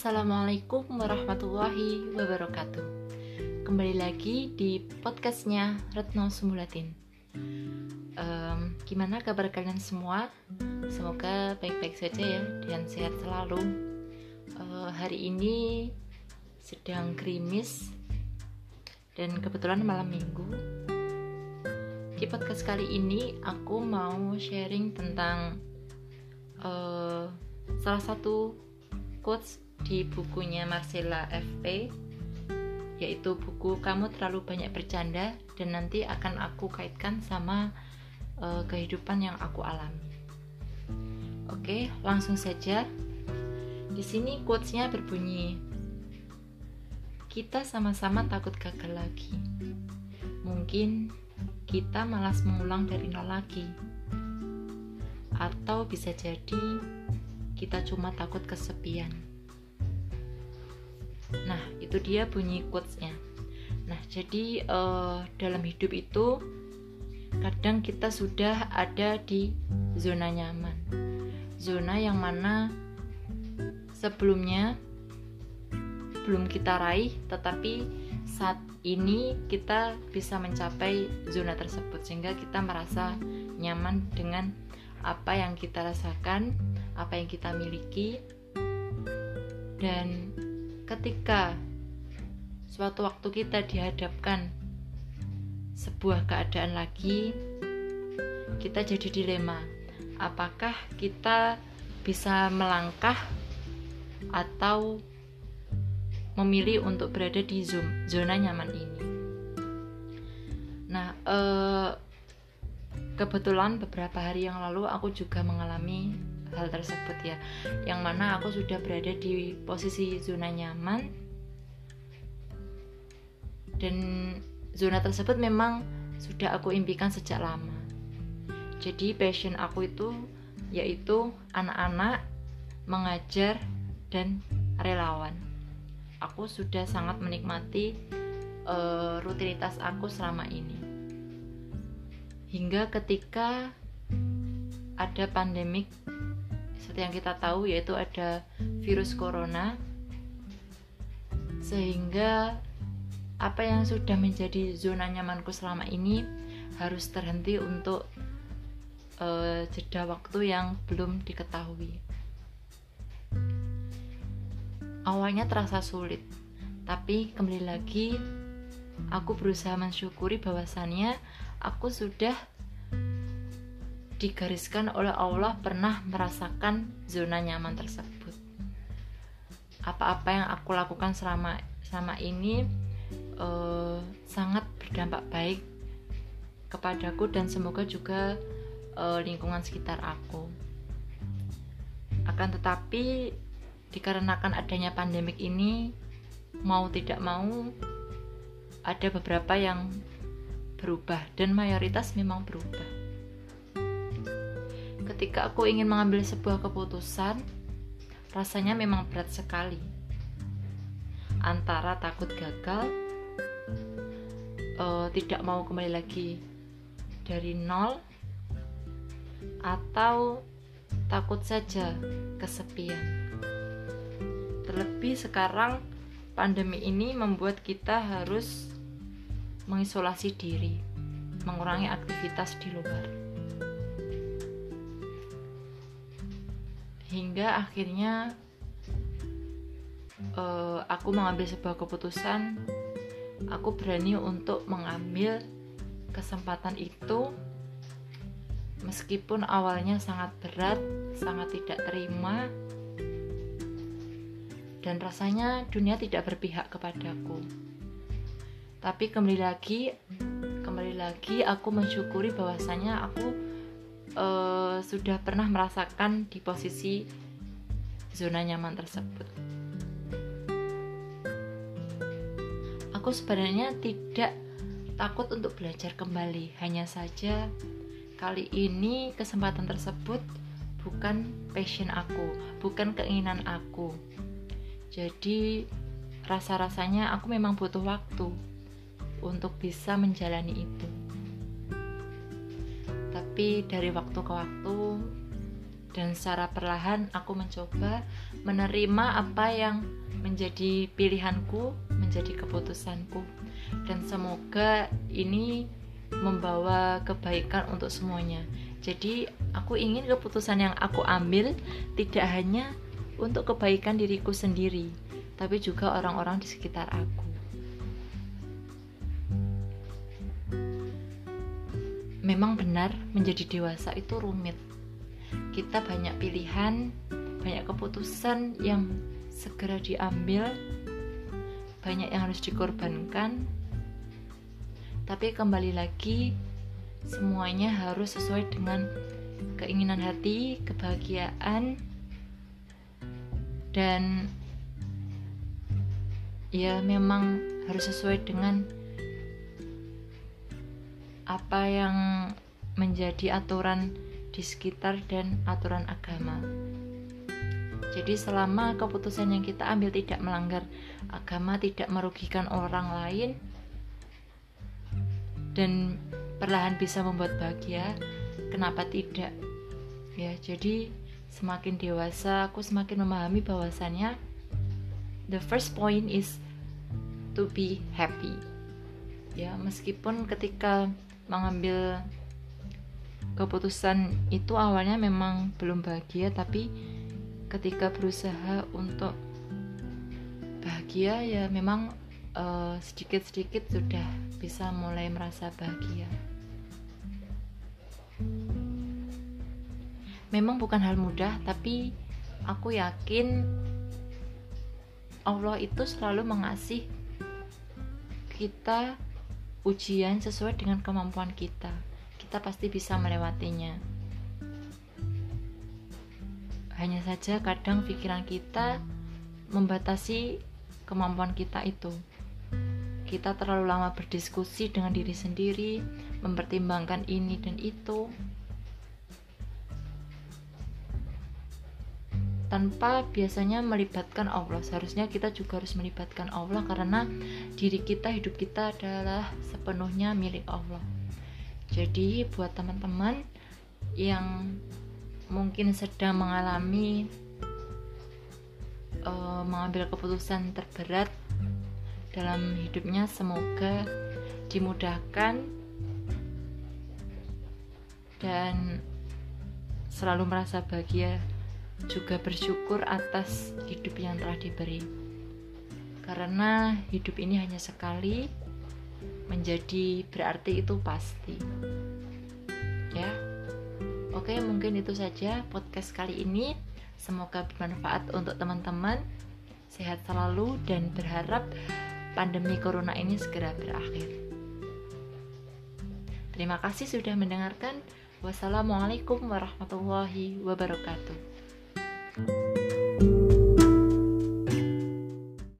Assalamualaikum warahmatullahi wabarakatuh. Kembali lagi di podcastnya Retno Sumulatin. Um, Gimana kabar kalian semua? Semoga baik-baik saja ya dan sehat selalu. Uh, Hari ini sedang gerimis Dan kebetulan malam minggu. Di podcast kali ini aku mau sharing tentang uh, salah satu quotes di bukunya Marcella FP yaitu buku Kamu Terlalu Banyak Bercanda dan nanti akan aku kaitkan sama uh, kehidupan yang aku alami. Oke, langsung saja. Di sini quotesnya berbunyi, kita sama-sama takut gagal lagi. Mungkin kita malas mengulang dari nol lagi. Atau bisa jadi kita cuma takut kesepian. Nah, itu dia bunyi quotesnya. Nah, jadi uh, dalam hidup itu kadang kita sudah ada di zona nyaman. Zona yang mana sebelumnya belum kita raih, tetapi saat ini kita bisa mencapai zona tersebut sehingga kita merasa nyaman dengan apa yang kita rasakan apa yang kita miliki dan ketika suatu waktu kita dihadapkan sebuah keadaan lagi kita jadi dilema. Apakah kita bisa melangkah atau memilih untuk berada di zoom zona nyaman ini? Nah eh, kebetulan beberapa hari yang lalu aku juga mengalami hal tersebut ya. Yang mana aku sudah berada di posisi zona nyaman. Dan zona tersebut memang sudah aku impikan sejak lama. Jadi passion aku itu yaitu anak-anak mengajar dan relawan. Aku sudah sangat menikmati uh, rutinitas aku selama ini. Hingga ketika ada pandemik seperti yang kita tahu yaitu ada virus corona sehingga apa yang sudah menjadi zona nyamanku selama ini harus terhenti untuk uh, jeda waktu yang belum diketahui. Awalnya terasa sulit, tapi kembali lagi aku berusaha mensyukuri bahwasannya aku sudah digariskan oleh Allah pernah merasakan zona nyaman tersebut. Apa-apa yang aku lakukan selama selama ini uh, sangat berdampak baik kepadaku dan semoga juga uh, lingkungan sekitar aku. Akan tetapi dikarenakan adanya pandemik ini mau tidak mau ada beberapa yang berubah dan mayoritas memang berubah ketika aku ingin mengambil sebuah keputusan, rasanya memang berat sekali. Antara takut gagal, uh, tidak mau kembali lagi dari nol, atau takut saja kesepian. Terlebih sekarang pandemi ini membuat kita harus mengisolasi diri, mengurangi aktivitas di luar. Hingga akhirnya uh, aku mengambil sebuah keputusan. Aku berani untuk mengambil kesempatan itu meskipun awalnya sangat berat sangat tidak terima dan rasanya dunia tidak berpihak kepadaku. Tapi kembali lagi kembali lagi aku mensyukuri bahwasanya aku uh, sudah pernah merasakan di posisi zona nyaman tersebut. Aku sebenarnya tidak takut untuk belajar kembali, hanya saja kali ini kesempatan tersebut bukan passion aku, bukan keinginan aku. Jadi rasa-rasanya aku memang butuh waktu untuk bisa menjalani itu tapi dari waktu ke waktu dan secara perlahan aku mencoba menerima apa yang menjadi pilihanku, menjadi keputusanku, dan semoga ini membawa kebaikan untuk semuanya. Jadi, aku ingin keputusan yang aku ambil tidak hanya untuk kebaikan diriku sendiri, tapi juga orang-orang di sekitar aku. Memang benar, menjadi dewasa itu rumit. Kita banyak pilihan, banyak keputusan yang segera diambil, banyak yang harus dikorbankan, tapi kembali lagi, semuanya harus sesuai dengan keinginan hati, kebahagiaan, dan ya memang harus sesuai dengan apa yang menjadi aturan di sekitar dan aturan agama. Jadi selama keputusan yang kita ambil tidak melanggar agama, tidak merugikan orang lain dan perlahan bisa membuat bahagia, kenapa tidak? Ya, jadi semakin dewasa aku semakin memahami bahwasannya the first point is to be happy. Ya, meskipun ketika mengambil keputusan itu awalnya memang belum bahagia tapi ketika berusaha untuk bahagia ya memang eh, sedikit-sedikit uh, sudah bisa mulai merasa bahagia. Memang bukan hal mudah, tapi aku yakin Allah itu selalu mengasih kita ujian sesuai dengan kemampuan kita. Kita pasti bisa melewatinya. Hanya saja kadang pikiran kita membatasi kemampuan kita itu. Kita terlalu lama berdiskusi dengan diri sendiri, mempertimbangkan ini dan itu. Tanpa biasanya melibatkan Allah, seharusnya kita juga harus melibatkan Allah karena diri kita, hidup kita adalah sepenuhnya milik Allah. Jadi, buat teman-teman yang mungkin sedang mengalami uh, mengambil keputusan terberat dalam hidupnya semoga dimudahkan dan selalu merasa bahagia juga bersyukur atas hidup yang telah diberi karena hidup ini hanya sekali menjadi berarti itu pasti ya Oke, mungkin itu saja podcast kali ini. Semoga bermanfaat untuk teman-teman. Sehat selalu dan berharap pandemi corona ini segera berakhir. Terima kasih sudah mendengarkan. Wassalamualaikum warahmatullahi wabarakatuh. Bye.